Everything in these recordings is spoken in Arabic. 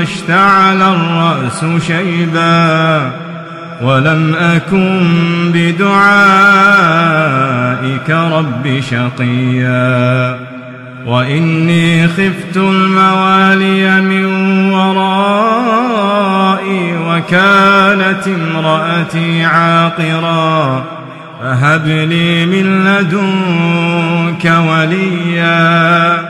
واشتعل الرأس شيبا ولم أكن بدعائك رب شقيا وإني خفت الموالي من ورائي وكانت امرأتي عاقرا فهب لي من لدنك وليا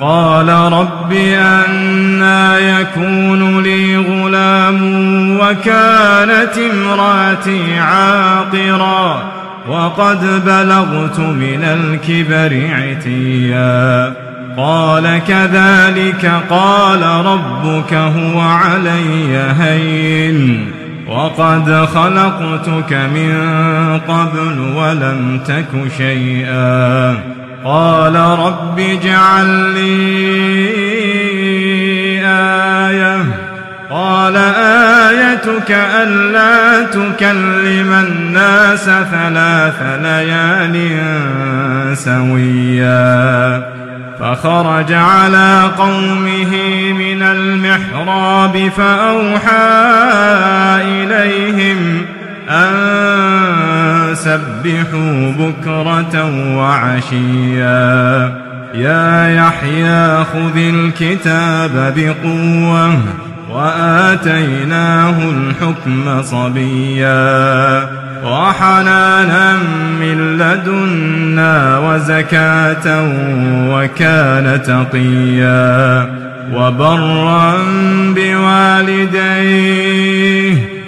قال رب أنا يكون لي غلام وكانت امرأتي عاقرا وقد بلغت من الكبر عتيا. قال كذلك قال ربك هو علي هين. وقد خلقتك من قبل ولم تك شيئا. قال رب اجعل لي آية. قال آيتك ألا تكلم الناس ثلاث ليال سويا. فخرج على قومه من المحراب فأوحى إليهم أن سبحوا بكرة وعشيا. يا يحيى خذ الكتاب بقوة وآتيناه الحكم صبيا. وحنانا من لدنا وزكاة وكان تقيا. وبرا بوالديه